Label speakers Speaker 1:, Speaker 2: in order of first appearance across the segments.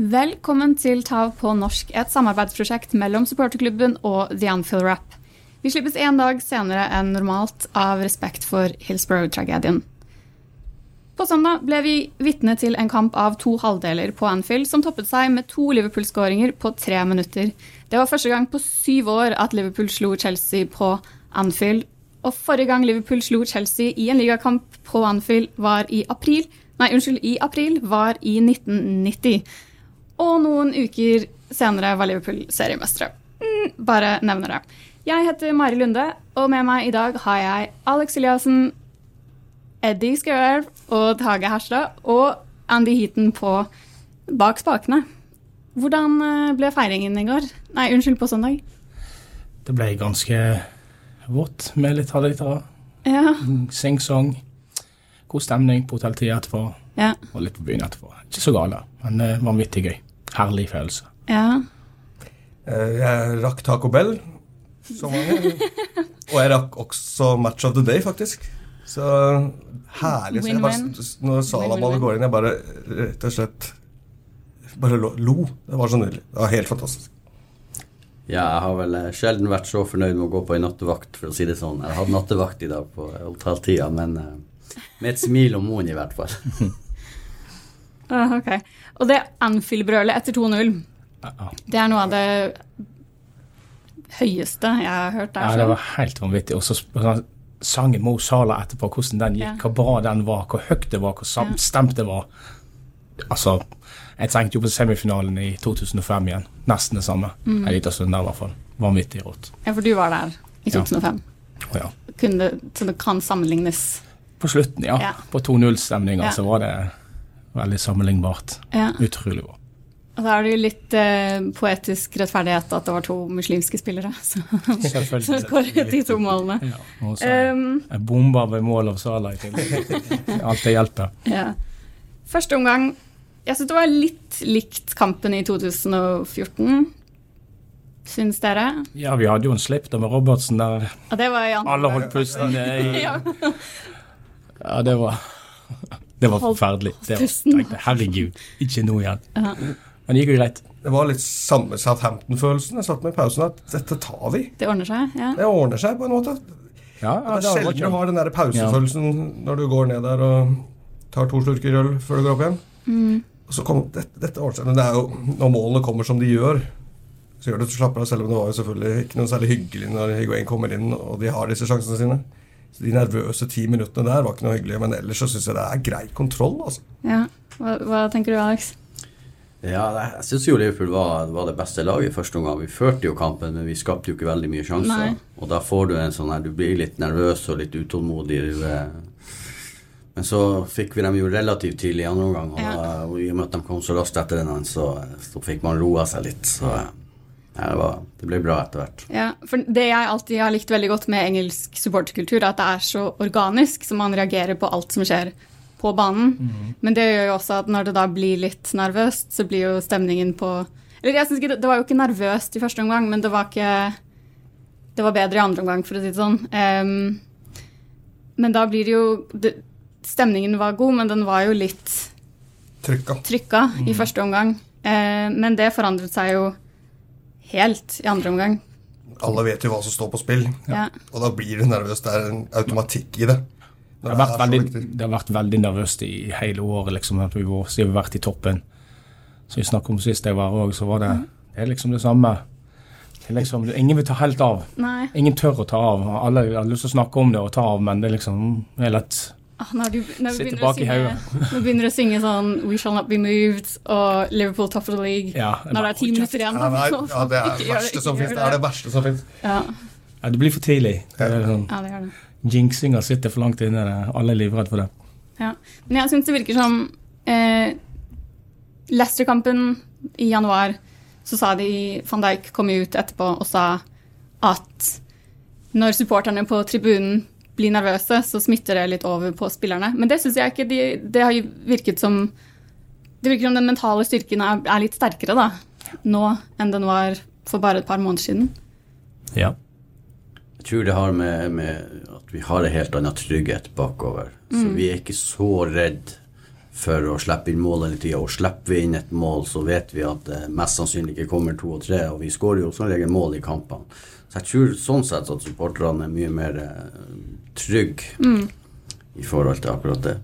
Speaker 1: Velkommen til Tav på norsk, et samarbeidsprosjekt mellom supporterklubben og The Anfield Rap. Vi slippes én dag senere enn normalt av respekt for Hillsborough-tragedien. På søndag ble vi vitne til en kamp av to halvdeler på Anfield, som toppet seg med to Liverpool-skåringer på tre minutter. Det var første gang på syv år at Liverpool slo Chelsea på Anfield. Og forrige gang Liverpool slo Chelsea i en ligakamp på Anfield, var i april. Nei, unnskyld, i april var i 1990. Og noen uker senere var Liverpool seriemestere. Mm, bare nevner det. Jeg heter Mari Lunde, og med meg i dag har jeg Alex Eliassen, Eddie Skauelv og Tage Herstad og Andy Heaton på bak spakene. Hvordan eh, ble feiringen i går? Nei, unnskyld, på søndag.
Speaker 2: Det ble ganske vått med litt halvlitere.
Speaker 1: Ja.
Speaker 2: Sing-song. God stemning på hotelltida etterpå,
Speaker 1: Ja.
Speaker 2: og litt på byen etterpå. Ikke så gale, men eh, vanvittig gøy. Herlig følelse.
Speaker 1: ja.
Speaker 3: Eh, Jeg rakk Taco Bell, som mange. Og jeg rakk også Match of the Day, faktisk. Så herlig. Så jeg bare, når Salaballet går inn, jeg bare rett og slett bare lo. Det var så nydelig. Det var helt fantastisk.
Speaker 4: Ja, jeg har vel eh, sjelden vært så fornøyd med å gå på en nattevakt, for å si det sånn. Jeg hadde nattevakt i dag på eh, hotelltida, men med et smil om munnen i hvert fall.
Speaker 1: Ah, ok. Og det Anfield-brølet etter 2-0,
Speaker 2: Ja, ja.
Speaker 1: det er noe av det høyeste jeg har hørt der.
Speaker 2: Ja, det var helt vanvittig. Og så sangen Mo Salah etterpå, hvordan den
Speaker 1: Ja.
Speaker 2: gikk, hvor bra den var, hvor høyt det var, hvor stemt det var. Altså, jeg tenkte jo på semifinalen i 2005 igjen. Nesten det samme.
Speaker 1: Mm.
Speaker 2: En liten stund der, i hvert fall. Vanvittig rått.
Speaker 1: Ja, for du var der i
Speaker 2: Ja.
Speaker 1: 2005.
Speaker 2: Å ja.
Speaker 1: Kunne, så det kan sammenlignes.
Speaker 2: På slutten, ja.
Speaker 1: Ja.
Speaker 2: På 2-0-stemninga
Speaker 1: Ja.
Speaker 2: så var det veldig sammenlignbart.
Speaker 1: Ja.
Speaker 2: Utrolig bra.
Speaker 1: Og da er det jo litt eh, poetisk rettferdighet at det var to muslimske spillere som skåret de to målene.
Speaker 2: Ja, og så
Speaker 1: Um,
Speaker 2: jeg bomba ved mål av Salah i tillegg. Alt det hjelper.
Speaker 1: ja. Første omgang Jeg syns det var litt likt kampen i 2014. Syns dere?
Speaker 2: Ja, vi hadde jo en slipp da med Robertsen der
Speaker 1: andre
Speaker 2: alle holdt pusten. eh, i-
Speaker 1: Ja.
Speaker 2: Ja, det var Det var forferdelig. Det var, tenkte, herregud, ikke nå igjen.
Speaker 1: Ja.
Speaker 2: Men det gikk jo greit.
Speaker 3: Det var litt samme Southampton-følelsen. Jeg satt med i pausen at dette tar vi.
Speaker 1: Det ordner seg? Ja.
Speaker 3: Det ordner seg på en måte.
Speaker 2: Ja, ja,
Speaker 3: Det er sjelden du har den der pausefølelsen når du går ned der og tar to slurker øl før du går opp igjen.
Speaker 1: Mm.
Speaker 3: Og så kom, dette, dette ordner seg. Men det er jo, når målene kommer som de gjør, så gjør det at du slapper av, selv om det var jo selvfølgelig ikke noe særlig hyggelig når Higuain kommer inn og de har disse sjansene sine. Så De nervøse ti minuttene der var ikke noe hyggelig, men ellers så syns jeg det er grei kontroll. altså.
Speaker 1: ja. Hva, hva tenker du, Alex?
Speaker 4: Ja, jeg syns jo Liverpool var, var det beste laget første omgang. Vi førte jo kampen, men vi skapte jo ikke veldig mye sjanser.
Speaker 1: Nei.
Speaker 4: Og da får du en sånn her Du blir litt nervøs og litt utålmodig. Du, eh, men så fikk vi dem jo relativt tidlig i andre omgang, og,
Speaker 1: Ja.
Speaker 4: og i og med at de kom så raskt etter den, så, så fikk man roa seg litt. Så eh, ja, det, var, det ble bra etter hvert.
Speaker 1: Ja, for Det jeg alltid har likt veldig godt med engelsk supporterkultur, er at det er så organisk, så man reagerer på alt som skjer på banen. Men det gjør jo også at når det da blir litt nervøst, så blir jo stemningen på Eller jeg synes ikke det, var jo ikke nervøst i første omgang, men det var ikke Det var bedre i andre omgang, for å si det sånn. Um, men da blir det jo det, Stemningen var god, men den var jo litt
Speaker 3: Trykka.
Speaker 1: trykka i første omgang. Uh, men det forandret seg jo helt i andre omgang.
Speaker 3: Alle vet jo hva som står på spill,
Speaker 1: Ja.
Speaker 3: og da blir du nervøs. Det er en automatikk i det.
Speaker 2: Det har, vært veldig, det har vært veldig nervøst i hele året, liksom, at vi var, siden vi har vært i toppen. Som vi snakket om sist jeg var òg, så var det, det er liksom det samme. Det er liksom, ingen vil ta helt av.
Speaker 1: Nei.
Speaker 2: Ingen tør å ta av. Alle har lyst til å snakke om det og ta av, men det er liksom det er lett
Speaker 1: Ah, når du, når
Speaker 2: Sitter
Speaker 1: begynner, du å synge sånn We Shall Not Be Moved og Liverpool Top of the League
Speaker 2: Ja,
Speaker 1: når det er ti minutter igjen.
Speaker 3: Ja, nei, ja, det er det verste som finnes. Det er det verste som fins.
Speaker 1: Ja,
Speaker 2: Ja, det blir for tidlig. Det er sånn,
Speaker 1: ja, det gjør det.
Speaker 2: Jinxinga sitter for langt inne. Alle er livredde for det.
Speaker 1: Ja. Men jeg syns det virker som eh, Leicester-kampen i januar, så sa de Van Dijk kom ut etterpå og sa at når supporterne på tribunen blir nervøse, så smitter det litt over på spillerne. Men det syns jeg ikke. De, det har jo virket som Det virker som den mentale styrken er, er litt sterkere da, nå enn den var for bare et par måneder siden.
Speaker 2: Ja.
Speaker 4: Jeg tror det har med, med at vi har en helt annen trygghet bakover. Så vi er ikke så redd for å slippe inn mål hele tida. Og slipper vi inn et mål, så vet vi at det mest sannsynlig ikke kommer to og tre. Og vi skårer jo som regel mål i kampene. Så jeg tror sånn sett at supporterne er mye mer eh, trygge
Speaker 1: Mm.
Speaker 4: i forhold til akkurat det.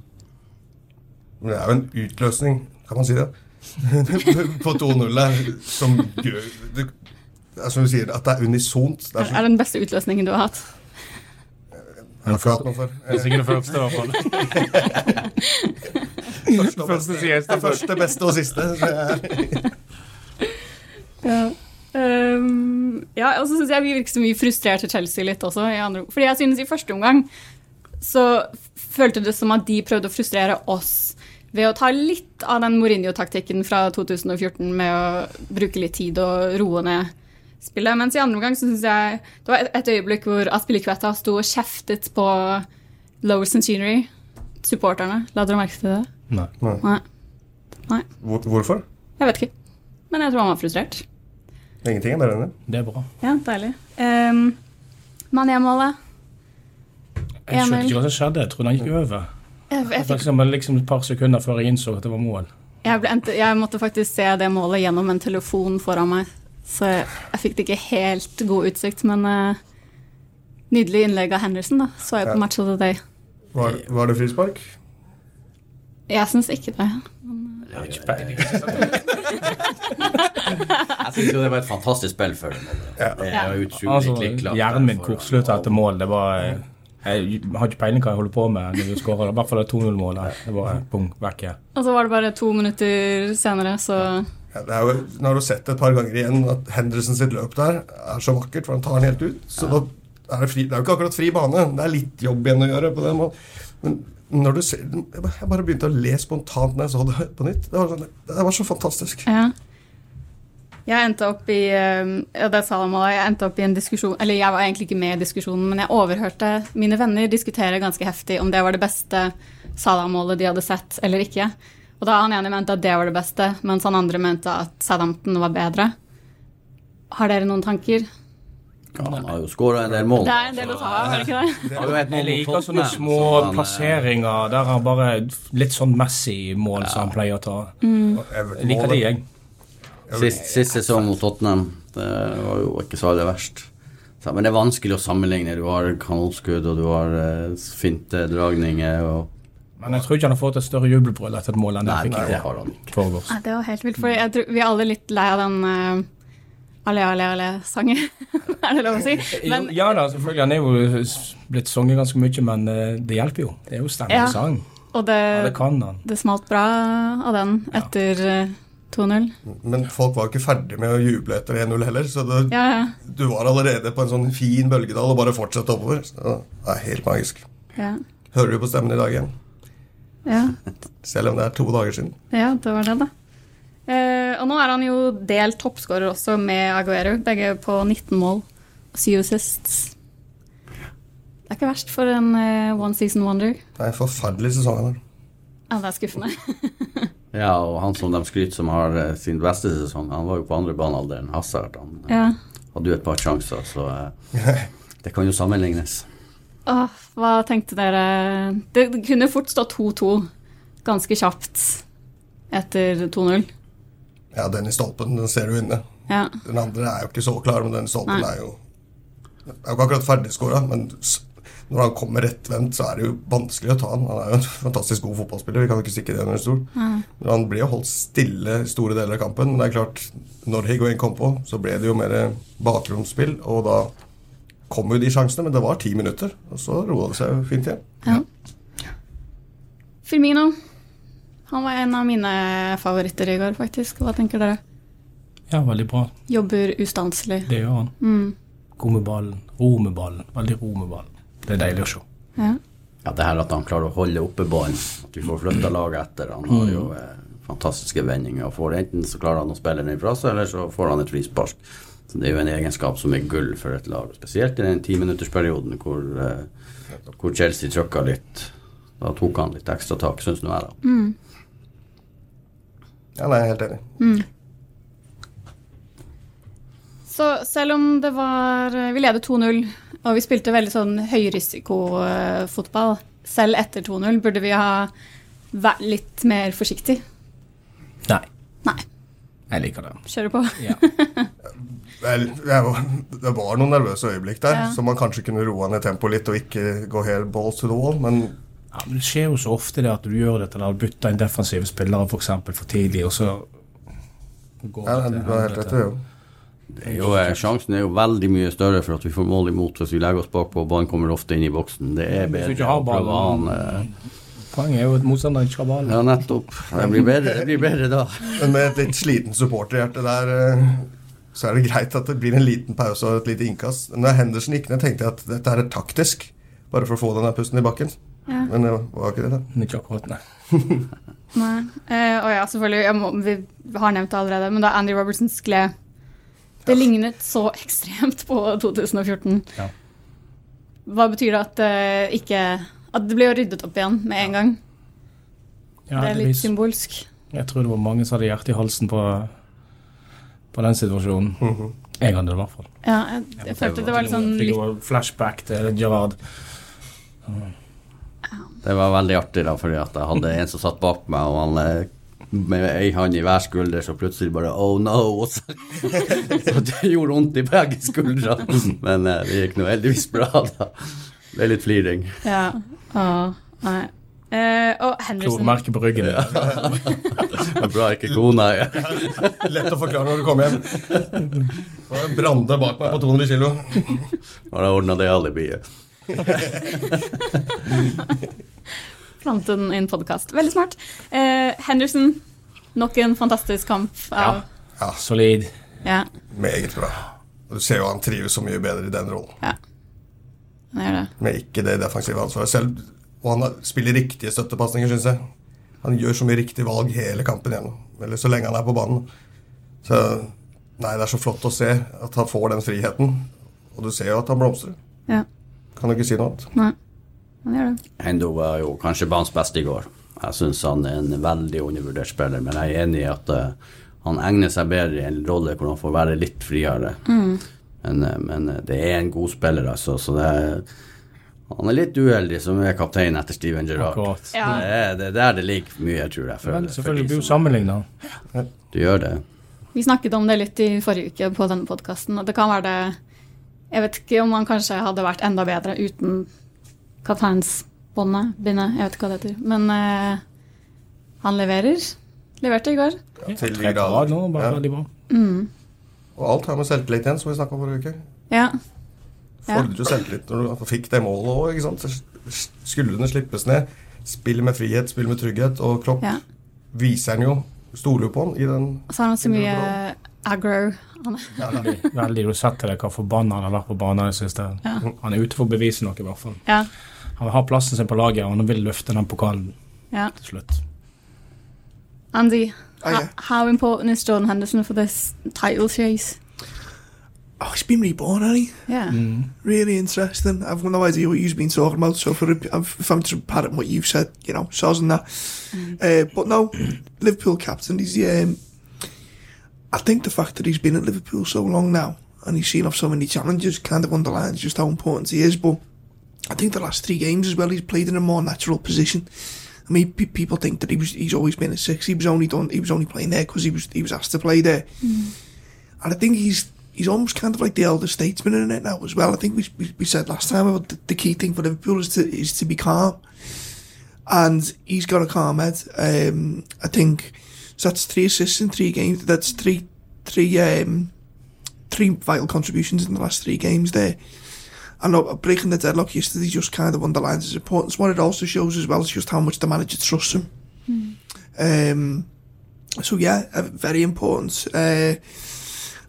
Speaker 3: Men det er jo en utløsning, kan man si det, på 2-0 der, som gjør det, det er som du sier, at det er unisont. Det er
Speaker 1: Er
Speaker 3: så,
Speaker 1: det den beste utløsningen du har hatt?
Speaker 3: jeg har ikke hatt noe for.
Speaker 2: Hvis ikke det første, i hvert fall.
Speaker 3: Første, beste. er første, beste og siste.
Speaker 1: Ja. Ehm, ja, og så syns jeg vi virker som vi frustrerte Chelsea litt også. I andre, fordi jeg synes i første omgang så følte det som at de prøvde å frustrere oss ved å ta litt av den Mourinho-taktikken fra 2014 med å bruke litt tid og roe ned spillet. Mens i andre omgang så syns jeg det var et, et øyeblikk hvor Aspilicueta sto og kjeftet på Lower Centenary, supporterne. La dere merke til det?
Speaker 2: Nei.
Speaker 1: Nei. Nei,
Speaker 3: hvorfor?
Speaker 1: jeg vet ikke. Men jeg tror han var frustrert.
Speaker 3: Ingenting er bedre enn det.
Speaker 2: Det er bra.
Speaker 1: Ja, deilig. Um, Mané-målet.
Speaker 2: Jeg skjønte ikke hva som skjedde. Jeg trodde han gikk over.
Speaker 1: Jeg, jeg, fikk,
Speaker 2: eksempel, liksom et par sekunder før jeg innså at det var mål.
Speaker 1: jeg, ble, jeg måtte faktisk se det målet gjennom en telefon foran meg, så jeg, jeg fikk det ikke helt god utsikt, men uh, nydelig innlegg av Henderson, da. Så jeg på
Speaker 3: Ja.
Speaker 1: Match of the Day.
Speaker 3: Var, var det frispark?
Speaker 1: Jeg syns ikke det.
Speaker 2: Jeg har ikke peiling.
Speaker 4: Jeg syns jo det var et fantastisk spill før det målet.
Speaker 3: Ja.
Speaker 4: Det er jo utrolig
Speaker 2: Altså, hjernen min kortslutta etter mål. Det var eh, Jeg har ikke peiling hva jeg holder på med når du skårer. I hvert fall det 2-0-målet. Det var bong, vekke.
Speaker 1: Og så var det bare to minutter senere, så
Speaker 3: Ja, det er jo, nå har du sett et par ganger igjen at Henderson sitt løp der er så vakkert, for han tar den helt ut. Så da er det, fri, det er jo ikke akkurat fri bane. Det er litt jobb igjen å gjøre. på den måten. Men når du ser, jeg bare- begynte å le spontant når jeg så det på nytt. Det var, sånn, det var så fantastisk.
Speaker 1: Ja. Jeg endte opp i eh, ja, det sa de jeg endte opp i en diskusjon Eller jeg var egentlig ikke med i diskusjonen, men jeg overhørte mine venner diskutere ganske heftig om det var det beste Salah-målet de hadde sett, eller ikke. Og da han ene mente at det var det beste, mens han andre mente at Southampton var bedre. Har dere noen tanker?
Speaker 4: Ja, han har jo skåra en del mål.
Speaker 1: Det er en del å ta av, er det ikke det?
Speaker 4: Han har jo et mål
Speaker 2: Jeg liker sånne små
Speaker 4: så han, eh,
Speaker 2: plasseringer der han bare Litt sånn Messi-mål som han pleier å ta. Jeg liker de, jeg.
Speaker 4: Sist, sist sesong mot Tottenham, det var jo ikke så aller verst. Men det er vanskelig å sammenligne. Du har kanonskudd, og du har uh, finte dragninger og
Speaker 2: Men jeg tror ikke han har fått et større jubelbrøl etter et mål enn det fikk
Speaker 4: det.
Speaker 1: Det var helt vilt, for jeg tror, vi er alle litt lei av den uh, alle, alle, alle sanger, er det lov å si? Men
Speaker 2: Ja da, selvfølgelig. Han er jo blitt sunget ganske mye, men eh, det hjelper jo. Det er jo stemme
Speaker 1: Ja.
Speaker 2: og sang.
Speaker 1: Og det,
Speaker 2: Ja, det kan han.
Speaker 1: det smalt bra av den etter ja. 2-0.
Speaker 3: Men folk var jo ikke ferdig med å juble etter 1-0 heller, så det,
Speaker 1: Ja, ja.
Speaker 3: du var allerede på en sånn fin bølgedal og bare fortsatte oppover. Så det er helt magisk.
Speaker 1: ja.
Speaker 3: Hører du på stemmen i dag igjen?
Speaker 1: Ja,
Speaker 3: Selv om det er to dager siden.
Speaker 1: ja det var det, da. Og nå er han jo delt toppskårer også med Aguero, begge på 19 mål 7 assists. Det er ikke verst for en uh, one season wonder.
Speaker 3: Det er en forferdelig sesong.
Speaker 1: Ja, det er skuffende.
Speaker 4: Ja, og han som de skryter som har uh, sin beste sesong, han var jo på andre banealder Hazard. Han uh,
Speaker 1: Ja.
Speaker 4: hadde jo et par sjanser, så det kan jo sammenlignes.
Speaker 1: Åh, hva tenkte dere Det det kunne fort stått 2-2 ganske kjapt etter 2-0.
Speaker 3: Ja, den i stolpen, den ser du inne.
Speaker 1: Ja.
Speaker 3: Den andre er jo ikke så klar, men den i stolpen
Speaker 1: Nei.
Speaker 3: er jo er jo ikke akkurat ferdigskåra, men når han kommer rettvendt, så er det jo vanskelig å ta han. Han er jo en fantastisk god fotballspiller, vi kan jo ikke stikke det under stol. Men han ble jo holdt stille i store deler av kampen. Men det er klart, når Higuain kom på, så ble det jo mer bakromsspill, og da kom jo de sjansene, men det var ti minutter, og så roa det seg jo fint igjen.
Speaker 1: Ja. Firmino. Han var en av mine favoritter i går, faktisk. Hva tenker dere?
Speaker 2: Ja, veldig bra.
Speaker 1: Jobber ustanselig.
Speaker 2: Det gjør han.
Speaker 1: Mm.
Speaker 2: God med ballen. Ro med ballen. Veldig ro med ballen. Det er deilig å se.
Speaker 1: Ja.
Speaker 4: Ja, det her at han klarer å holde oppe ballen, at vi får flytta laget etter. Han har jo eh, fantastiske vendinger. og får Enten så klarer han å spille den fra seg, eller så får han et frispark. Så Det er jo en egenskap som er gull for et lag, spesielt i den timinuttersperioden hvor, eh, hvor Chelsea trykka litt. Da tok han litt ekstra tak, syns nå jeg, da.
Speaker 3: Ja, nei, jeg er helt enig.
Speaker 1: Så selv om det var Vi ledet 2-0, og vi spilte veldig sånn høyrisikofotball selv etter 2-0, burde vi ha vært litt mer forsiktig.
Speaker 2: Nei.
Speaker 1: Nei.
Speaker 2: Jeg liker det.
Speaker 1: Kjører på.
Speaker 2: Ja.
Speaker 3: Vel, jeg det var noen nervøse øyeblikk der,
Speaker 1: Ja.
Speaker 3: så man kanskje kunne roe ned tempoet litt og ikke gå helt balls to the wall, men
Speaker 2: Ja, men Det skjer jo så ofte det at du gjør dette til du bytte inn defensive spillere for, eksempel, for tidlig, og så går
Speaker 3: ja,
Speaker 2: det til
Speaker 3: helvete. det. jo.
Speaker 4: Er jo, eh, sjansen er jo veldig mye større for at vi får mål imot hvis vi legger oss bakpå og ballen kommer ofte inn i boksen. Det er bedre å prøve
Speaker 2: ballen.
Speaker 4: eh,
Speaker 2: Poenget er jo at motstanderen ikke har ballen.
Speaker 4: Ja, nettopp. Det blir bedre, det blir bedre da.
Speaker 3: Men med et litt sliten supporterhjerte der, eh, så er det greit at det blir en liten pause og et lite innkast. Når Henderson gikk ned, tenkte jeg at dette er taktisk, bare for å få den pusten i bakken.
Speaker 1: Ja.
Speaker 3: Men det var ikke det, da.
Speaker 2: Ikke akkurat, nei.
Speaker 1: Nei. Eh, og ja, selvfølgelig, jeg må, vi har nevnt det allerede, men da Andy Robertson skled Det lignet så ekstremt på 2014.
Speaker 2: Ja.
Speaker 1: Hva betyr det at uh, ikke At det ble jo ryddet opp igjen med en gang?
Speaker 2: Ja,
Speaker 1: det er litt symbolsk.
Speaker 2: Jeg tror det var mange som hadde hjertet i halsen på, på den situasjonen.
Speaker 3: En
Speaker 2: Jeg hadde det i hvert fall.
Speaker 1: Ja, jeg, jeg følte det var litt sånn
Speaker 2: Fikk flashback til Gerard.
Speaker 4: Det var veldig artig, da, fordi at jeg hadde en som satt bak meg, og han eh, med ei hånd i hver skulder, så plutselig bare Oh no! Så, så det gjorde vondt i begge skuldre. Men eh, det gikk nå heldigvis bra, da. Det er litt fliring.
Speaker 1: Ja. Åh, nei. Eh, og Henderson
Speaker 2: Klormerke på ryggen.
Speaker 4: Det er bra ikke kona er
Speaker 3: Lett å forklare når du kommer hjem. Det var en Brande bak meg på 200 kilo.
Speaker 4: Har jeg ordna det alibiet.
Speaker 1: plantet den i en podkast. Veldig smart. Eh, Henderson, nok en fantastisk kamp av
Speaker 3: Ja,
Speaker 2: Solid.
Speaker 1: Ja,
Speaker 3: meget bra. Du ser jo han trives så mye bedre i den rollen. Ja.
Speaker 1: han gjør det.
Speaker 3: Med ikke det defensive ansvaret selv. Og han spiller riktige støttepasninger, syns jeg. Han gjør så mye riktig valg hele kampen igjennom. Eller så lenge han er på banen. Så nei, det er så flott å se at han får den friheten. Og du ser jo at han blomstrer.
Speaker 1: Ja,
Speaker 3: Kan du ikke si noe annet.
Speaker 1: nei. Han gjør det.
Speaker 4: Hendo var jo kanskje banens beste i går. Jeg syns han er en veldig undervurdert spiller, men jeg er enig i at uh, han egner seg bedre i en rolle hvor han får være litt friere. Men, uh, men eh, det er en god spiller, altså. Så det er, han er litt uheldig som er kaptein etter Steven Gerrard.
Speaker 1: Ja.
Speaker 4: Det, er, det er der det ligger mye, tror jeg. For,
Speaker 2: Men
Speaker 4: for
Speaker 2: selvfølgelig blir jo sammenligna.
Speaker 4: Du gjør det.
Speaker 1: Vi snakket om det litt i forrige uke på denne podkasten, og det kan være det Jeg vet ikke om han kanskje hadde vært enda bedre uten kapteinsbåndet, bindet, jeg vet ikke hva det heter. Men eh, han leverer. Leverte i går.
Speaker 3: Til de grader.
Speaker 2: nå, bare
Speaker 3: Ja.
Speaker 2: veldig Mm.
Speaker 3: Og alt har med selvtillit igjen, som vi snakka om forrige uke.
Speaker 1: Ja. Ja.
Speaker 3: Fordrer jo selvtillit når du fikk det målet òg. Skuldrene slippes ned. Spill med frihet, spill med trygghet. Og Klopp
Speaker 1: ja.
Speaker 3: viser han jo Stoler jo på han i den
Speaker 1: Og så har han så mye aggro. Han er,
Speaker 2: Veldig, veldig. Du setter deg hva forbanna han har vært på banen i det siste.
Speaker 1: Ja.
Speaker 2: Han er ute for å bevise noe, i hvert fall.
Speaker 1: ja,
Speaker 2: Han har plassen sin på laget, og han vil løfte den pokalen
Speaker 1: ja.
Speaker 2: til slutt.
Speaker 1: Andy,
Speaker 5: Oh,
Speaker 1: how,
Speaker 5: yeah.
Speaker 1: how important is Jordan Henderson for this title chase?
Speaker 5: Oh, he's been reborn, hasn't he?
Speaker 1: Yeah.
Speaker 5: Really interesting. I've no idea what you've been talking about, so for if I'm to parrot what you've said, you know, soz and that. Uh, but no, Liverpool captain, he's, um, I think the fact that he's been at Liverpool so long now, and he's seen off so many challenges, kind of underlines just how important he is, but I think the last three games as well, he's played in a more natural position. I mean, pe- people think that he was he's always been a six. He was only done. He was only playing there because he was he was asked to play there. And I think he's he's almost kind of like the elder statesman in it now as well. I think we we, we said last time about the, the key thing for Liverpool is to is to be calm, and he's got a calm head. Um, I think so. That's three assists in three games. That's three three um, three vital contributions in the last three games there. And breaking the deadlock yesterday just kind of underlines his importance. What it also shows as well is just how much the manager trusts him. Um, so yeah, uh, very important. Uh,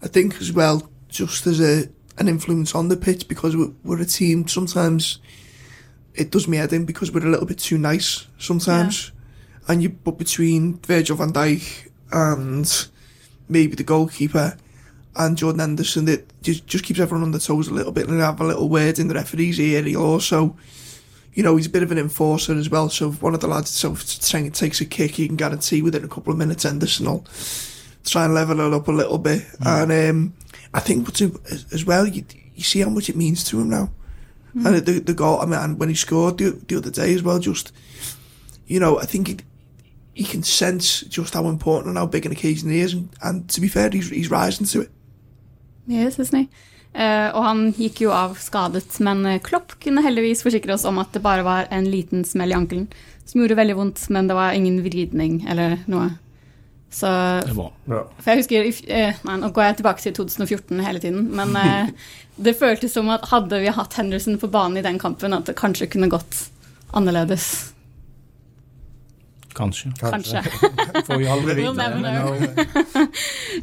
Speaker 5: I think as well, just as a an influence on the pitch because we're, we're a team. Sometimes it does me head in because we're a little bit too nice sometimes, and you put between Virgil van Dijk and maybe the goalkeeper and Jordan Anderson, that just just keeps everyone on their toes a little bit and have a little word in the referee's ear. He'll also. You know, he's a bit of an enforcer as well. So if one of the lads so takes a kick, you can guarantee within a couple of minutes Anderson will try and level it up a little bit. And um, I think what's as well, you, you see how much it means to him now. And the the goal, I mean, and when he scored the, the other day as well, just you know, I think he, he can sense just how important and how big an occasion it is. And, and to be fair, he's, he's rising to it.
Speaker 1: Yes, isn't he? Uh, og han gikk jo av skadet, men eh, Klopp kunne heldigvis forsikre oss om at det bare var en liten smell i ankelen, som gjorde veldig vondt, men det var ingen vridning eller noe. Så
Speaker 2: Det var.
Speaker 3: Ja.
Speaker 1: For jeg husker, eh, nei, Nå går jeg tilbake til 2014 hele tiden, men uh, det føltes som at hadde vi hatt Henderson på banen i den kampen, at det kanskje kunne gått annerledes.
Speaker 2: Kanskje.
Speaker 1: Kanskje.
Speaker 2: Får vi aldri
Speaker 1: We'll never know.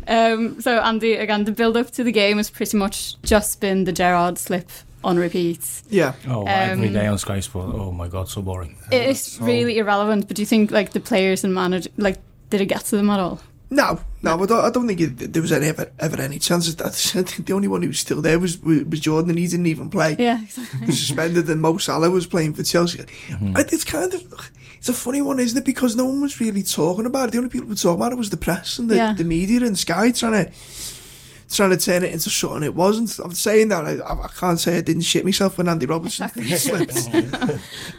Speaker 1: um, so Andy, again, the build-up to the game has pretty much just been the Gerard slip on repeat.
Speaker 5: Yeah.
Speaker 2: oh, every
Speaker 1: Um,
Speaker 2: day on Sky Sport. Oh my god, so boring.
Speaker 1: It is
Speaker 3: so-
Speaker 1: really irrelevant, but do you think like the players and manager, like, did it get to them at all?
Speaker 5: No, no, I don't, I don't think it, there was any, ever, ever any chance. I think the only one who was still there was, was, was Jordan, and he didn't even play.
Speaker 1: Yeah, exactly.
Speaker 5: He was suspended, and Mo Salah was playing for Chelsea.
Speaker 2: Mm-hmm.
Speaker 5: It's kind of it's a funny one, isn't it? Because no one was really talking about it. The only people who were talking about it was the press and the,
Speaker 1: Yeah.
Speaker 5: the media and Sky trying to trying to turn it into something it wasn't. I'm saying that I, I can't say I didn't shit myself when Andy Robertson slipped.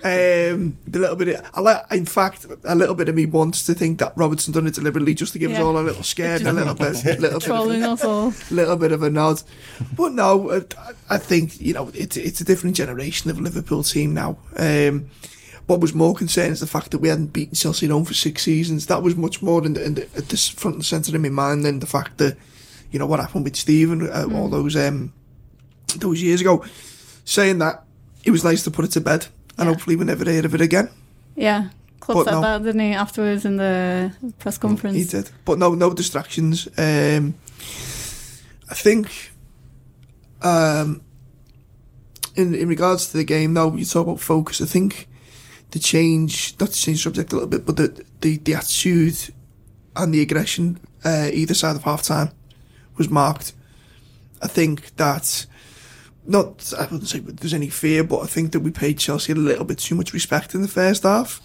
Speaker 5: um, the little bit, of, I like, in fact, a little bit of me wants to think that Robertson done it deliberately just to give us all a little scared, a little bit, little bit,
Speaker 1: Trolling
Speaker 5: of,
Speaker 1: us all.
Speaker 5: little bit of a nod. But no, I I think you know it's it's a different generation of Liverpool team now. Um, what was more concerning is the fact that we hadn't beaten Chelsea at home for six seasons. That was much more in the, in the, at the front and centre of my mind than the fact that you know what happened with Steven uh, all those um, those years ago. Saying that, it was nice to put it to bed, and
Speaker 1: Yeah.
Speaker 5: hopefully we never hear of it again.
Speaker 1: Yeah. Klopp said
Speaker 5: no.
Speaker 1: that, didn't he, afterwards in the press conference?
Speaker 5: He did, but no, no distractions. Um, I think, um, in in regards to the game, though, you talk about focus. I think the change, not to change subject a little bit, but the the, the attitude and the aggression uh, either side of half time was marked. I think that. Not, I wouldn't say there's any fear, but I think that we paid Chelsea a little bit too much respect in the first half.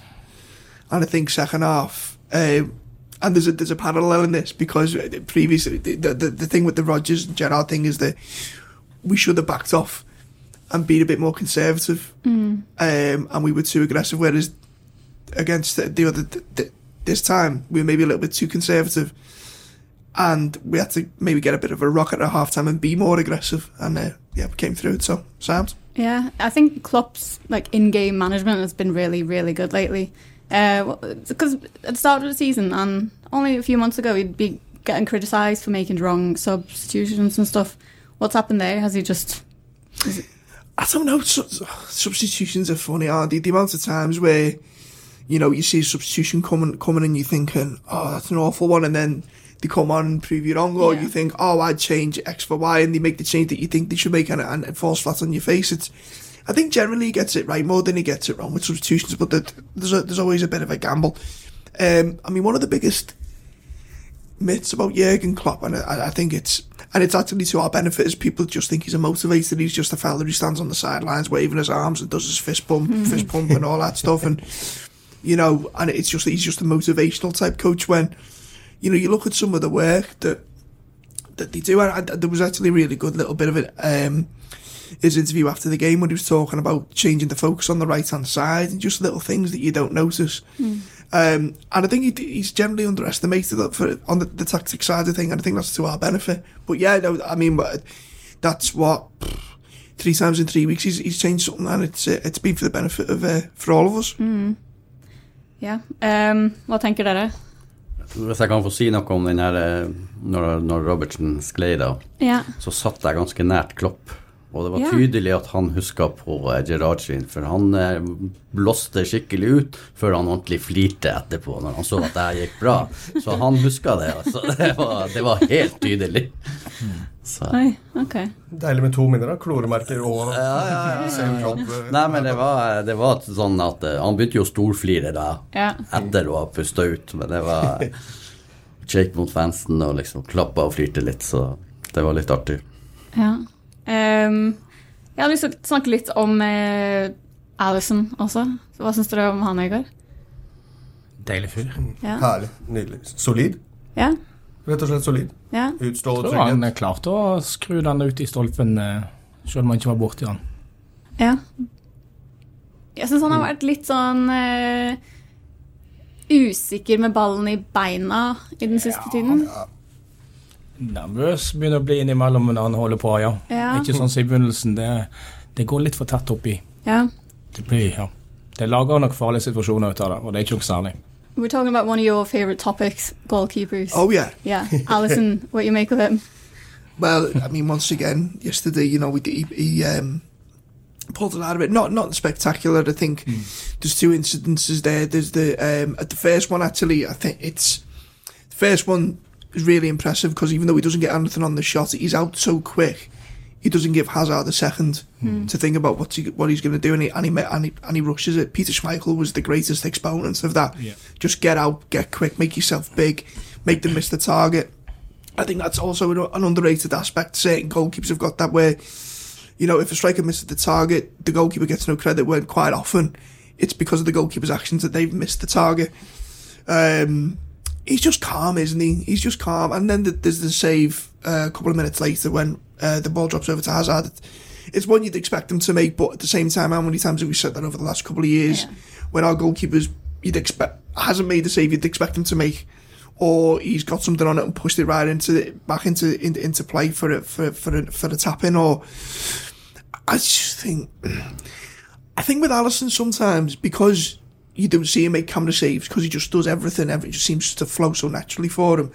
Speaker 5: And I think second half, um, and there's a there's a parallel in this because uh, previously the, the the thing with the Rodgers and thing is that we should have backed off and been a bit more conservative, um, and we were too aggressive. Whereas against the, the other th th this time we were maybe a little bit too conservative, and we had to maybe get a bit of a rocket at half time and be more aggressive. And uh, yeah, we came through it. So sound.
Speaker 1: Yeah, I think Klopp's like in-game management has been really, really good lately. Because at the start of the season, and only a few months ago, he'd be getting criticised for making wrong substitutions and stuff. What's happened there? Has he just?
Speaker 5: I don't know. Su- substitutions are funny, aren't they? The amount of times where, you know, you see a substitution coming, coming and you're thinking, oh, that's an awful one, and then they come on and prove you wrong, or
Speaker 1: Yeah.
Speaker 5: you think, oh, I'd change X for Y, and they make the change that you think they should make, and, and it falls flat on your face. It's, I think generally he gets it right more than he gets it wrong with substitutions, but that there's a, there's always a bit of a gamble. Um, I mean, one of the biggest myths about Jurgen Klopp, and I, I think it's and it's actually to our benefit as people just think he's a motivator. He's just a fella who stands on the sidelines waving his arms and does his fist pump, fist pump, and all that stuff. And you know, and it's just he's just a motivational type coach. When you know you look at some of the work that that they do, and, and there was actually a really good little bit of it. Um, his interview after the game when he was talking about changing the focus on the right hand side and just little things that you don't notice. Um, and I think he, he's generally underestimated that for on the, the tactic side of thing, and I think that's to our benefit. But yeah, no, I mean, but that's what three times in three weeks he's, he's changed something, and it's uh, it's been for the benefit of uh, for all of us.
Speaker 1: Ja. Um, hva tenker dere?
Speaker 4: Hvis jeg kan få si noe om den her eh, når, når Robertsen sklei da,
Speaker 1: Ja.
Speaker 4: så satt jeg ganske nært Klopp. Og det var tydelig at han huska på Gerard sin, for han eh, blåste skikkelig ut før han ordentlig flirte etterpå, når han så at det her gikk bra. Så han huska det, altså. Det var, det var helt tydelig. Så.
Speaker 1: Oi, ok.
Speaker 3: Deilig med to minner, da. Kloremerker og
Speaker 4: Ja, ja, ja.
Speaker 3: ja. eh,
Speaker 4: Nei, men det var, det var sånn at eh, Han begynte jo å storflire da,
Speaker 1: Ja.
Speaker 4: etter å ha pusta ut, men det var shake mot fansen og liksom klappa og flirte litt, så det var litt artig.
Speaker 1: ja. Um, jeg hadde lyst til å snakke litt om uh, Alison også. Så hva syns dere om han i går?
Speaker 2: Deilig fyr.
Speaker 1: Ja.
Speaker 3: Herlig. Nydelig. Solid.
Speaker 1: Ja.
Speaker 3: Rett og slett solid.
Speaker 1: ja.
Speaker 3: Utstråler
Speaker 2: han
Speaker 3: trygghet.
Speaker 2: eh, klarte å skru den ut i stolpen, eh, selv om han ikke var borti den.
Speaker 1: Ja. Jeg syns han har vært litt sånn eh, usikker med ballen i beina i den siste tiden?
Speaker 2: Nervøs begynner å bli innimellom når han holder på, ja.
Speaker 1: Ja.
Speaker 2: Ikke sånn som i begynnelsen. Det, det går litt for tett oppi.
Speaker 1: Ja.
Speaker 2: Det blir, ja. Det lager nok farlige situasjoner ut av det, og det er ikke noe særlig.
Speaker 1: We're talking about one of your favorite topics, goalkeepers.
Speaker 5: Oh yeah.
Speaker 1: Yeah, Allison, what you make of him?
Speaker 5: Well, I mean, once again, yesterday, you know, we, he, he um, pulled it out of it. Not not spectacular. I think there's two incidences there. There's the um, at the first one actually. I think it's the first one is really impressive because even though he doesn't get anything on the shot, he's out so quick. He doesn't give Hazard a second to think about what he, what he's going to do, and he, and, he, and, he, and he rushes it. Peter Schmeichel was the greatest exponent of that.
Speaker 2: Yeah.
Speaker 5: Just get out, get quick, make yourself big, make them miss the target. I think that's also an, an underrated aspect. Certain goalkeepers have got that where, you know, if a striker misses the target, the goalkeeper gets no credit. When quite often, it's because of the goalkeeper's actions that they've missed the target. Um, he's just calm, isn't he? He's just calm. And then th- there's the save uh, a couple of minutes later when uh, the ball drops over to Hazard. It's one you'd expect him to make, but at the same time, how many times have we said that over the last couple of years?
Speaker 1: Yeah.
Speaker 5: When our goalkeepers, you'd expect hasn't made the save you'd expect him to make, or he's got something on it and pushed it right into the, back into in, into play for it for for a, for a tap in, or I just think I think with Allison sometimes because you don't see him make camera saves because he just does everything. Everything just seems to flow so naturally for him.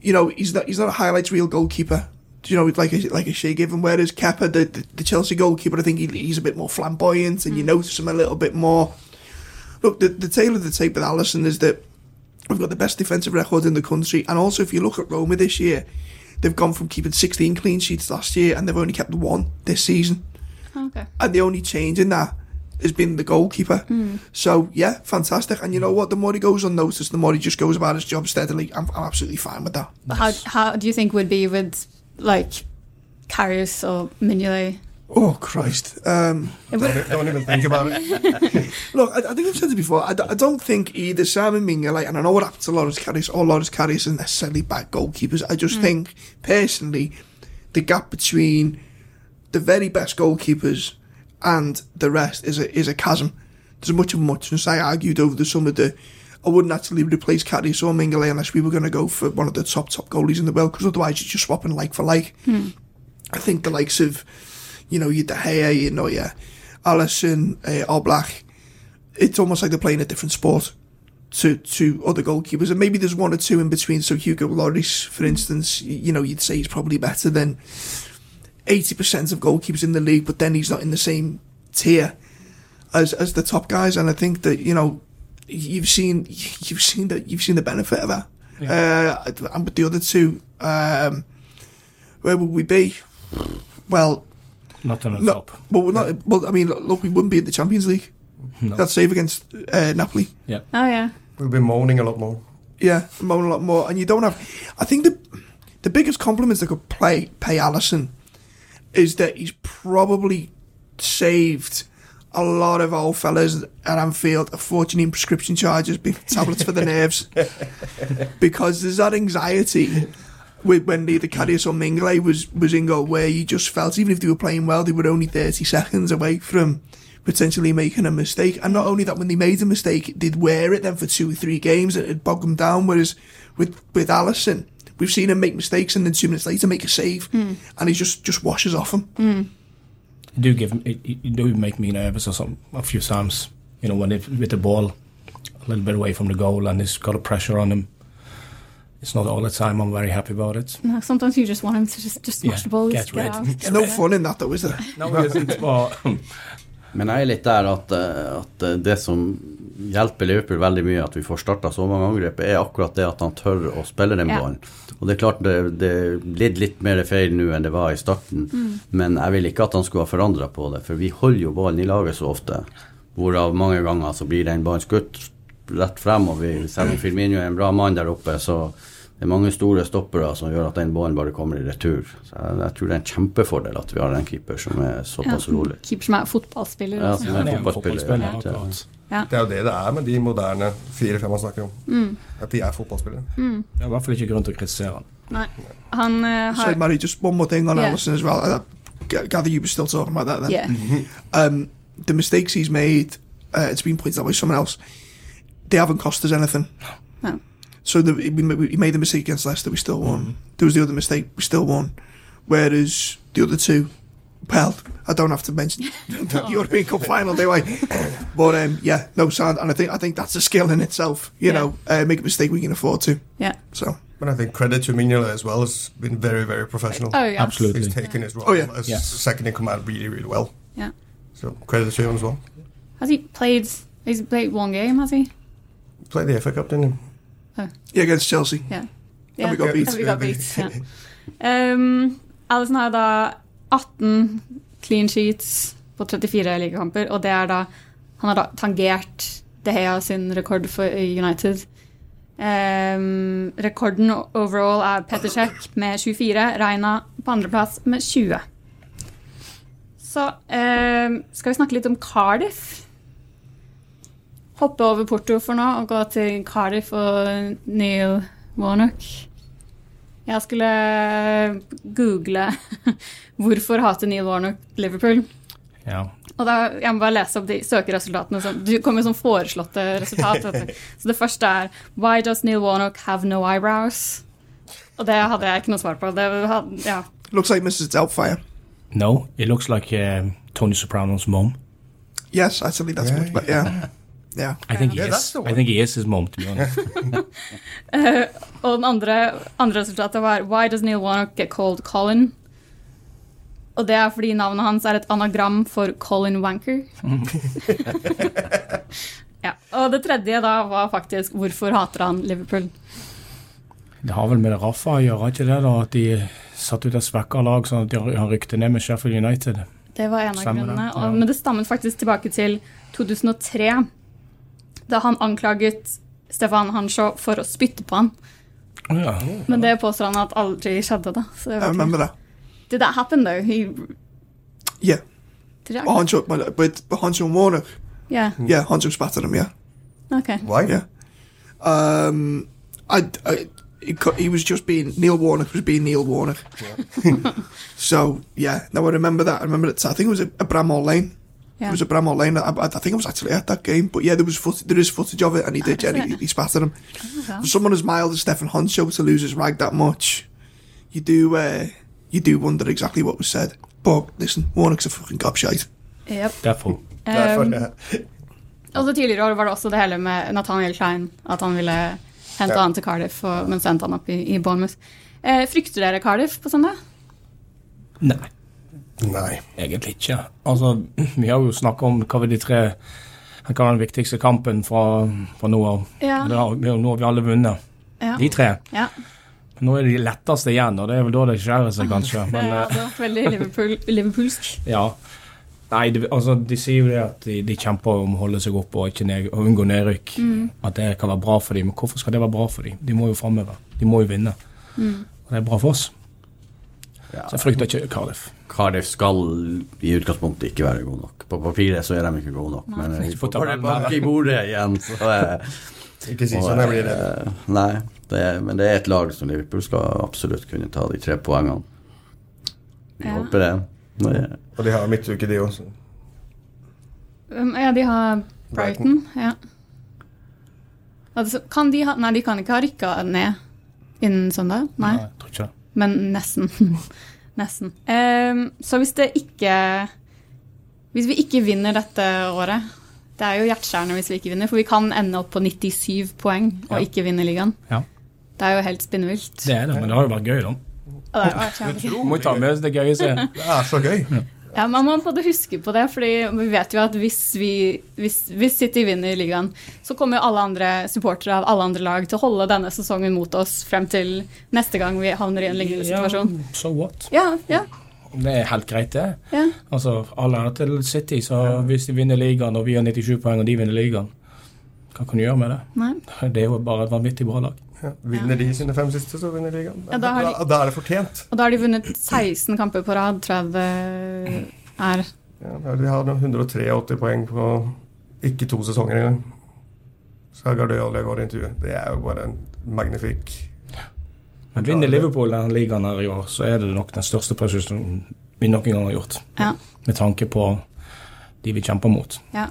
Speaker 5: You know, he's not he's not a highlights reel goalkeeper. You know, like a, like a Shea given. Whereas Kepa, the, the the Chelsea goalkeeper, I think he, he's a bit more flamboyant, and you mm. notice him a little bit more. Look, the the tail of the tape with Allison is that we've got the best defensive record in the country, and also if you look at Roma this year, they've gone from keeping 16 clean sheets last year, and they've only kept one this season
Speaker 1: Okay.
Speaker 5: and the only change in that has been the goalkeeper. So yeah, fantastic. And you know what? The more he goes unnoticed, the more he just goes about his job steadily. I'm, I'm absolutely fine with that.
Speaker 1: But how, how do you think would be with, like, Karius or Mignolet?
Speaker 5: Oh Christ! Um,
Speaker 3: Don't, don't even think about it.
Speaker 5: look, I, I think I've said it before. I, d- I don't think either Simon Mignolet and I know what happens to Lawrence Carrius or Lawrence Carrius are necessarily bad goalkeepers. I just think personally, the gap between the very best goalkeepers and the rest is a is a chasm. There's much of a muchness. I argued over the summer that I wouldn't actually replace Carrius or Mignolet unless we were going to go for one of the top top goalies in the world because otherwise you're just swapping like for like. I think the likes of, you know, your De Gea, you know, your Allison, uh, Oblak, it's almost like they're playing a different sport to to other goalkeepers. And maybe there's one or two in between. So Hugo Lloris, for instance, you know, you'd say he's probably better than 80% of goalkeepers in the league, but then he's not in the same tier as as the top guys. And I think that, you know, you've seen you've seen that you've seen the benefit of that. Uh, and with the other two, um, where would we be? Well,
Speaker 2: Not on the
Speaker 5: no,
Speaker 2: top.
Speaker 5: well, we're not. Well, I mean, look, we wouldn't be in the Champions League.
Speaker 2: No.
Speaker 5: That save against uh, Napoli,
Speaker 1: oh, yeah.
Speaker 3: We'll be moaning a lot more.
Speaker 5: yeah, moan a lot more, and you don't have. I think the the biggest compliments they could play pay Allison is that he's probably saved a lot of old fellas at Anfield a fortune in prescription charges, big tablets for the nerves, because there's that anxiety with when either Cadius or Mingley was was in goal, where you just felt even if they were playing well, they were only 30 seconds away from potentially making a mistake. And not only that, when they made a mistake, they'd wear it then for two or three games, and it'd bog them down. Whereas with with Allison, we've seen him make mistakes and then two minutes later make a save, and he just just washes off them.
Speaker 2: You do give it, it do make me nervous or some a few times. You know, when it with the ball a little bit away from the goal and it's got a pressure on him. It's not all the time. I'm very happy about it.
Speaker 1: No, sometimes you just want him to just, just smash
Speaker 2: Yeah,
Speaker 1: the ball.
Speaker 2: get
Speaker 1: get
Speaker 2: rid.
Speaker 1: out.
Speaker 5: There's no fun in that though, is there?
Speaker 2: No, it isn't. But
Speaker 4: Men jeg er litt der at, eh, at eh, det som hjelper Liverpool veldig mye, at vi får starta så mange angrep, er akkurat det at han tør å spille den
Speaker 1: Ja.
Speaker 4: ballen. Og det er klart det, det blitt litt mer feil nå enn det var i starten, men jeg vil ikke at han skulle ha forandra på det, for vi holder jo ballen i laget så ofte. Hvorav mange ganger så blir den ballen skutt rett frem, og vi, selv om Firmino er en bra mann der oppe, så det er mange store stoppere som gjør at den ballen bare kommer i retur. Så jeg, jeg tror det er en kjempefordel at vi har en keeper som er såpass rolig.
Speaker 1: Keeper som er fotballspiller.
Speaker 4: Ja, som er
Speaker 2: er
Speaker 4: fotballspiller. Ja.
Speaker 3: Det er jo det det er med de moderne fire-fem man snakker om. At de er fotballspillere.
Speaker 2: Det er i hvert fall ikke grunn til å kritisere han.
Speaker 1: Nei. Han uh,
Speaker 5: Sorry,
Speaker 1: har
Speaker 5: Mary, just one om thing
Speaker 1: Yeah.
Speaker 5: As well. Gather you were still talking about that then.
Speaker 1: Yeah.
Speaker 5: Um, the mistakes he's made, uh, it's been pointed out by someone else. they haven't cost us anything.
Speaker 1: No.
Speaker 5: So the, we, we made the mistake against Leicester, we still won. There was the other mistake, we still won. Whereas the other two, well, I don't have to mention the European Cup final, do I? But um, yeah, no sound, and I think I think that's a skill in itself. You
Speaker 1: Yeah.
Speaker 5: know, uh, make a mistake we can afford to.
Speaker 1: Yeah.
Speaker 5: So
Speaker 3: But I think credit to Mignola as well has been very, very professional.
Speaker 1: Oh, yeah.
Speaker 2: Absolutely.
Speaker 3: He's taken his role
Speaker 5: Oh, yeah.
Speaker 3: as
Speaker 2: Yes.
Speaker 3: second in command really, really well.
Speaker 1: Yeah.
Speaker 3: So credit to him as well.
Speaker 1: Has he played? He's played one game, has he?
Speaker 3: Played the FA Cup, didn't he?
Speaker 5: Yeah, against Chelsea.
Speaker 1: Yeah.
Speaker 5: And we got beat.
Speaker 1: And we got beat. Um, Alison har da 18 clean sheets på 34 ligakamper, og det er da Han har da tangert De Hea sin rekord for United. Um, rekorden overall er Petter Cech med 24, Reina på andreplass med 20. Så um, skal vi snakke litt om Cardiff. Hoppe over Porto for nå og gå til Cardiff og Neil Warnock. Jeg skulle google hvorfor hater Neil Warnock Liverpool.
Speaker 2: Ja.
Speaker 1: Og da, Jeg må bare lese opp de søkeresultatene. Som, du kommer med sånn foreslåtte resultat. Så det første er Why does Neil Warnock have no eyebrows? Og det hadde jeg ikke noe svar på. Det hadde, ja.
Speaker 5: Looks like Mrs. Doubtfire.
Speaker 2: No, it looks like uh, Tony Soprano's mom.
Speaker 5: Yes, actually, that's
Speaker 3: Yeah,
Speaker 5: much better. Yeah, yeah.
Speaker 2: I think he
Speaker 3: Yeah,
Speaker 2: is.
Speaker 3: that's
Speaker 2: I think he is his mom, to be honest.
Speaker 1: uh, og den andre, andre resultatet var Why does Neil Warnock get called Colin? Og det er fordi navnet hans er et anagram for Colin Wanker. ja. Og det tredje da var faktisk Hvorfor hater han Liverpool?
Speaker 2: Det har vel med Rafa å gjøre, ikke det? da, At de satt ut et svekka lag, sånn at de han rykte ned med Sheffield United.
Speaker 1: Det var en av
Speaker 2: Stemmer det,
Speaker 1: grunnene.
Speaker 2: ja.
Speaker 1: Og, men det stammet faktisk tilbake til 2003, da han anklaget Stefan Hanshaw for å spytte på han.
Speaker 2: Å ja.
Speaker 1: Men det påstår han at aldri skjedde, da. Så jeg
Speaker 5: I
Speaker 1: vet ikke.
Speaker 5: remember that.
Speaker 1: Did that happen, though? He,
Speaker 5: Yeah,
Speaker 1: did it
Speaker 5: but Hancho, but, but but Hancho and Warnock.
Speaker 1: Yeah.
Speaker 5: Yeah, Hancho spattered him. Yeah,
Speaker 1: Okay.
Speaker 3: Why?
Speaker 5: yeah. Um, I, I he, was just being Neil Warnock was being Neil Warnock. so yeah, no, I remember that. I remember it. I think it was at, at Bramall Lane.
Speaker 1: Yeah.
Speaker 5: It was a Bramall Lane. I, I think I was actually at that game. But yeah, there was foot, there is footage of it, and he did. Yeah, he, he spat at him. For someone as mild as Stefan Honcho to lose his rag that much, you do uh, you do wonder exactly what was said. But listen, Warnock's a fucking gobshite.
Speaker 1: Yep.
Speaker 2: Derfor.
Speaker 3: Derfor,
Speaker 1: Um, og så tidligere år var det også det hele med Nathaniel Klein, at han ville hente
Speaker 3: Ja.
Speaker 1: han til Cardiff, og, men sendte han opp i, i Bournemouth. Eh, frykter dere Cardiff på søndag?
Speaker 2: Nei,
Speaker 3: Nei.
Speaker 2: egentlig ikke. Altså, Vi har jo snakka om hva var de tre hva var den viktigste kampen fra, fra nå av.
Speaker 1: Ja.
Speaker 2: Det har- vi Nå har vi alle vunnet.
Speaker 1: Ja.
Speaker 2: De tre.
Speaker 1: ja.
Speaker 2: Nå er det de letteste igjen, og det er vel da det skjærer seg, kanskje.
Speaker 1: Det
Speaker 2: Men eh,
Speaker 1: hadde vært veldig Liverpool, liverpoolsk.
Speaker 2: ja. Nei, de, altså, de sier jo det at de, de kjemper om å holde seg oppe og ikke ned, og unngå nedrykk. At det kan være bra for dem. Men hvorfor skal det være bra for dem? De må jo framover. De må jo vinne. Og det er bra for oss.
Speaker 4: Ja.
Speaker 2: Så jeg frykter ikke Cardiff.
Speaker 4: Cardiff skal i utgangspunktet ikke være god nok. På papiret så er de ikke gode nok, men vi
Speaker 2: Får
Speaker 4: bak i bordet igjen. Så,
Speaker 3: Ikke si sånn, jeg blir redd.
Speaker 4: Nei, det er, men det er et lag som Liverpool skal absolutt kunne ta de tre poengene. Vi
Speaker 1: Ja.
Speaker 4: håper det. Nei.
Speaker 3: Og de har midtuke, de også.
Speaker 1: Um, Ja, de har Brighton. Ja. Altså, kan de ha Nei, de kan ikke ha rykka ned innen søndag. Nei.
Speaker 2: jeg tror ikke det.
Speaker 1: Men nesten. nesten. Ehm, så hvis det ikke Hvis vi ikke vinner dette året Det er jo hjerteskjærende hvis vi ikke vinner, for vi kan ende opp på 97 poeng og
Speaker 2: Ja.
Speaker 1: ikke vinne ligaen.
Speaker 2: Ja.
Speaker 1: Det er jo helt spinnvilt.
Speaker 2: Det er det, men det har jo vært gøy, da.
Speaker 1: Det
Speaker 2: det gøye.
Speaker 3: Det er så gøy.
Speaker 1: Ja, Man må både huske på det, fordi vi vet jo at hvis, vi, hvis, hvis City vinner ligaen, så kommer jo alle andre supportere av alle andre lag til å holde denne sesongen mot oss frem til neste gang vi havner i en lignende situasjon.
Speaker 2: Ja, so what?
Speaker 1: Ja, ja,
Speaker 2: Det er helt greit, det.
Speaker 1: ja.
Speaker 2: Altså, Alle er til City, så hvis de vinner ligaen, og vi har 97 poeng, og de vinner ligaen, hva kan du gjøre med det?
Speaker 1: Nei.
Speaker 2: Det er jo bare et vanvittig bra lag.
Speaker 3: Ja. Vinner de sine fem siste, så vinner ligaen.
Speaker 1: Ja, da har de-
Speaker 3: da er det fortjent.
Speaker 1: Og da har de vunnet 16 kamper på rad, tror jeg det er.
Speaker 3: Ja, de har nå 183 poeng på ikke to sesonger engang. Guardiola i går i intervjuet. Det er jo bare en magnifikk
Speaker 2: Men vinner Liverpool denne ligaen her i år, så er det nok den største prestasjonen vi noen gang har gjort.
Speaker 1: Ja.
Speaker 2: Med tanke på de vi kjemper mot.
Speaker 1: ja.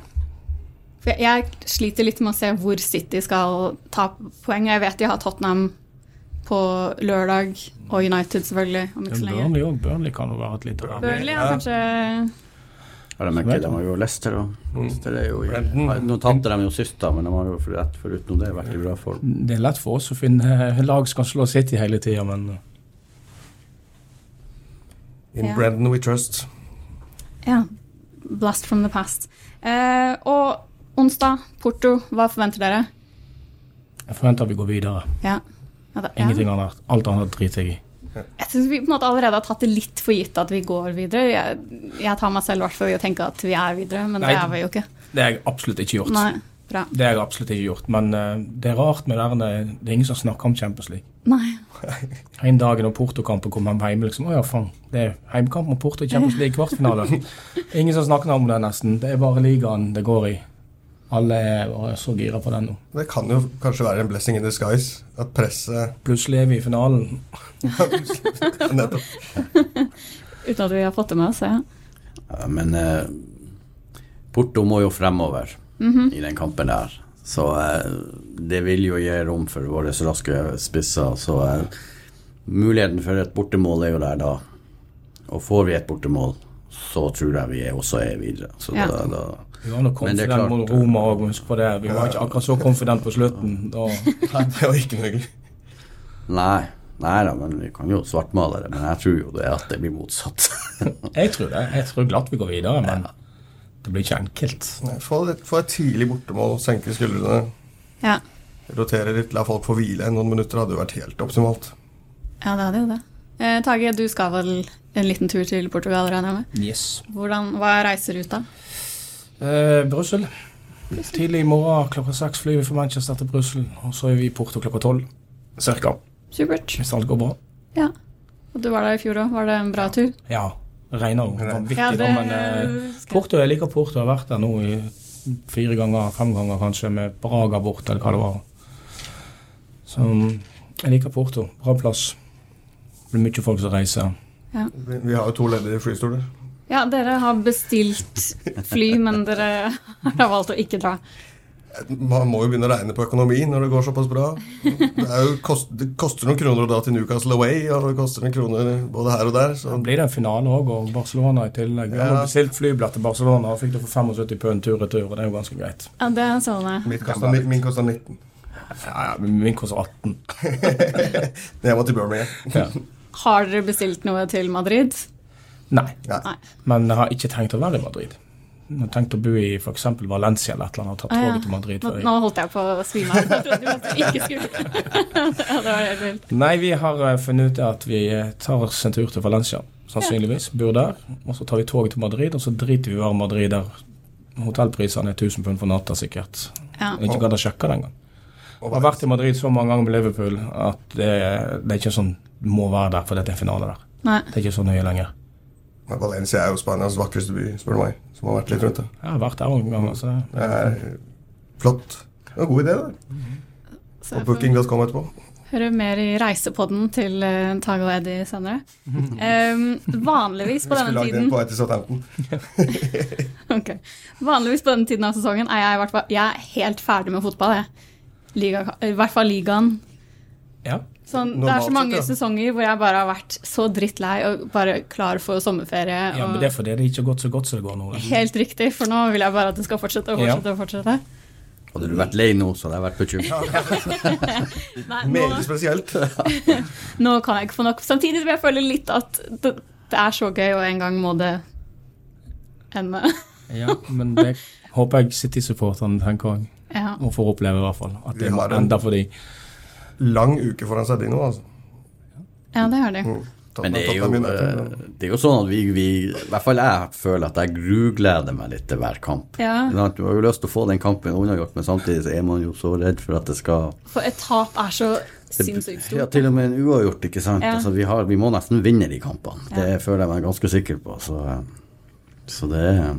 Speaker 1: For jeg, jeg sliter litt med å se hvor City skal ta poeng. Jeg vet de har Tottenham på lørdag, og United selvfølgelig om ikke så lenge.
Speaker 2: Burnley. Burnley kan jo være et lite.
Speaker 1: Burnley er
Speaker 3: Ja.
Speaker 1: kanskje
Speaker 4: Ja, de, ikke, de har jo Leicester og Leicester er jo i, Nå tapte de jo sist, da, men de har jo rett foruten det vært i bra form.
Speaker 2: Det er lett for oss å finne lag som kan slå City hele tida, men
Speaker 3: In
Speaker 1: Ja.
Speaker 3: Brendan we trust.
Speaker 1: Ja. Blast from the past. Eh, og onsdag, Porto. Hva forventer dere?
Speaker 2: jeg forventer at vi går videre.
Speaker 1: Ja. Ja, da- ja.
Speaker 2: Ingenting annet. Alt annet driter jeg i.
Speaker 1: Jeg syns vi på en måte allerede har tatt det litt for gitt at vi går videre. Jeg, jeg tar meg selv i hvert fall i å tenke at vi er videre, men
Speaker 2: Nei.
Speaker 1: det er vi jo ikke.
Speaker 2: Det har jeg absolutt ikke gjort.
Speaker 1: Nei. Bra.
Speaker 2: Det har jeg absolutt ikke gjort. Men uh, det er rart med det der, Det er ingen som snakker om Champions League.
Speaker 1: Nei.
Speaker 2: En dag når Porto-kampen kommer hjem, liksom, å ja, faen, det er heimkamp mot Porto i Champions League kvartfinale. ingen som snakker om det nesten. Det er bare ligaen det går i. Alle er så gira på den nå.
Speaker 3: Det kan jo kanskje være en blessing in disguise. At presset
Speaker 2: Plutselig er vi i finalen.
Speaker 3: Nettopp.
Speaker 1: Uten at vi har fått det med oss. Ja.
Speaker 4: Ja, Men eh, Porto må jo fremover
Speaker 1: Mhm.
Speaker 4: i den kampen der. Så eh, det vil jo gi rom for våre raske spisser. Så eh, muligheten for et bortemål er jo der da. Og får vi et bortemål, så tror jeg vi er, også er videre. Så
Speaker 1: Ja.
Speaker 4: da, da
Speaker 2: Vi var nok
Speaker 4: konfident
Speaker 2: mot Roma òg, husk på det. Vi var ikke akkurat så konfident på slutten. Da,
Speaker 3: Nei, det var ikke mulig.
Speaker 4: Nei. Nei da, men vi kan jo svartmale det. Men jeg tror jo det at det blir motsatt.
Speaker 2: jeg tror det. Jeg tror glatt vi går videre, men det blir ikke enkelt.
Speaker 3: Nei, Få et, få et tidlig bortemål, senke skuldrene,
Speaker 1: Ja.
Speaker 3: rotere litt, la folk få hvile. Noen minutter hadde jo vært helt optimalt.
Speaker 1: ja, det hadde jo det. Eh, Tage, du skal vel en liten tur til Portugal, regner jeg med?
Speaker 2: Yes.
Speaker 1: Hvordan, hva er reiseruta?
Speaker 2: Eh, Brussel. Tidlig i morgen klokka seks flyr vi fra Manchester til Brussel. Og så er vi i Porto klokka tolv. Cirka.
Speaker 1: Supert.
Speaker 2: Hvis alt går bra.
Speaker 1: Ja. Og du var der i fjor òg. Var det en bra tur?
Speaker 2: Ja. Det regner jo vanvittig,
Speaker 1: Ja,
Speaker 2: da, men eh, Porto, jeg liker Porto. Jeg har vært der nå i fire ganger, fem ganger kanskje, med Braga bort, eller hva det var. Så mm, jeg liker Porto. Bra plass. Det blir mye folk som reiser.
Speaker 3: Vi, vi har jo to ledige flystoler.
Speaker 1: Ja, dere har bestilt fly, men dere har valgt å ikke dra.
Speaker 3: Man må jo begynne å regne på økonomi når det går såpass bra. Det, er jo kost, det koster noen kroner å dra til Newcastle Away, og det koster noen kroner både her og der. Så
Speaker 2: Det blir det en finale òg, og Barcelona i tillegg. Vi har bestilt flybillett til Barcelona og fikk det for 75 pund tur-retur, og det er jo ganske greit.
Speaker 1: Ja, det er sånn jeg.
Speaker 3: min kosta 19.
Speaker 2: Ja, ja, Min koster 18.
Speaker 3: Men jeg må til Birmingham.
Speaker 2: Ja.
Speaker 1: Har dere bestilt noe til Madrid?
Speaker 2: Nei.
Speaker 3: Nei.
Speaker 2: Men jeg har ikke tenkt å være i Madrid. Jeg har tenkt å bo i f.eks. Valencia eller et eller annet og ta
Speaker 1: Ah, ja.
Speaker 2: toget til Madrid.
Speaker 1: Nå, nå holdt jeg på å svime av. Jeg trodde du ikke skulle. Ja, det var helt vilt.
Speaker 2: Nei, vi har eh, funnet ut at vi eh, tar oss en tur til Valencia, sannsynligvis. Bor der. Og så tar vi toget til Madrid, og så driter vi i å være Madrid der hotellprisene er 1000 pund for natta, sikkert.
Speaker 1: Ja.
Speaker 2: Jeg ikke gadd å sjekke det engang. Jeg har vært i Madrid så mange ganger med Liverpool at det, det er ikke sånn må være der fordi det er finale der.
Speaker 1: Nei.
Speaker 2: Det er ikke så nøye lenger.
Speaker 3: Men Valencia er jo Spanias vakreste by, spør du meg. Som har vært litt rundt det.
Speaker 2: Jeg har vært der mange ganger. Så
Speaker 3: Det er flott. Det var en god idé, det. Og
Speaker 1: jeg får
Speaker 3: booking.com etterpå.
Speaker 1: Hører mer i reisepodden til uh, Tage og Eddie senere. Um, vanligvis på
Speaker 3: Vi
Speaker 1: denne
Speaker 3: skulle lagd
Speaker 1: tiden
Speaker 3: den på til
Speaker 1: Vanligvis på denne tiden av sesongen er jeg hvert fall Jeg er helt ferdig med fotball, jeg. Liga, I hvert fall ligaen.
Speaker 2: ja.
Speaker 1: Sånn, det er så mange
Speaker 3: sett, ja.
Speaker 1: sesonger hvor jeg bare har vært så drittlei og bare klar for sommerferie.
Speaker 2: ja, men det er fordi det ikke har gått så godt som det går nå.
Speaker 1: Helt riktig, for nå vil jeg bare at det skal fortsette og
Speaker 2: Ja.
Speaker 1: fortsette. og fortsette.
Speaker 4: Hadde du vært lei nå, så hadde jeg vært
Speaker 1: bekymra. Nå,
Speaker 3: Meget spesielt.
Speaker 1: nå kan jeg ikke få nok. Samtidig vil jeg føle litt at det, det er så gøy, og en gang må det ende.
Speaker 2: Ja, men det håper jeg City-supporterne tenker òg.
Speaker 1: Ja.
Speaker 2: Og får oppleve, i hvert fall. At det ender for de.
Speaker 3: Lang uke foran seg de nå, altså.
Speaker 1: ja, det har de.
Speaker 3: Mm.
Speaker 4: Men det er jo, eh, det er jo sånn at vi, vi I hvert fall jeg føler at jeg grugleder meg litt til hver kamp.
Speaker 1: Ja.
Speaker 4: Du har jo lyst til å få den kampen unnagjort, men samtidig så er man jo så redd for at det skal
Speaker 1: For et tap er så sinnssykt
Speaker 4: Ja, til og med en uavgjort, ikke sant.
Speaker 1: Ja.
Speaker 4: Altså, vi, har, vi må nesten vinne de kampene. Det føler jeg meg ganske sikker på. Så, eh, så det er.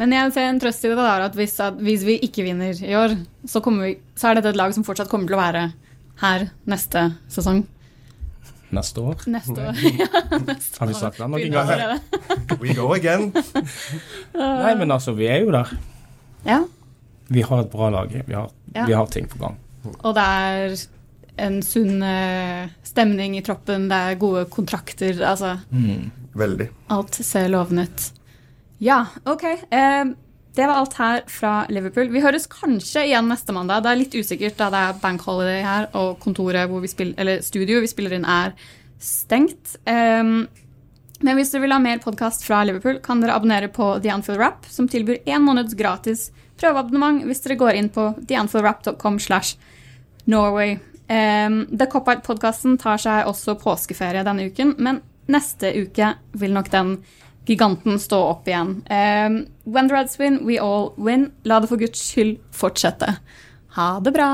Speaker 1: Men jeg ser en trøst i det, da, at hvis, at hvis vi ikke vinner i år, så, vi, så er dette et lag som fortsatt kommer til å være her neste sesong.
Speaker 2: neste år.
Speaker 1: Neste år. ja, neste
Speaker 2: Har vi sagt det noen ganger?
Speaker 3: We go again.
Speaker 2: Nei, men altså, vi er jo der.
Speaker 1: Ja.
Speaker 2: Vi har et bra lag. Vi har,
Speaker 1: Ja.
Speaker 2: vi har ting på gang.
Speaker 1: Og det er en sunn eh, stemning i troppen, det er gode kontrakter. Altså,
Speaker 3: Veldig.
Speaker 1: alt ser lovende ut. Ja, OK. Eh, det var alt her fra Liverpool. Vi høres kanskje igjen neste mandag. Det er litt usikkert da det er bank holiday her, og kontoret hvor vi spiller, eller studio vi spiller inn, er stengt. Um, men hvis dere vil ha mer podkast fra Liverpool, kan dere abonnere på The Anfield Rap, som tilbyr én måneds gratis prøveabonnement hvis dere går inn på theanfieldrap.com slash Norway. Um, The Cop-Out-podkasten tar seg også påskeferie denne uken, men neste uke vil nok den giganten stå opp igjen. Um, when the Reds win, we all win. La det for guds skyld fortsette. Ha det bra.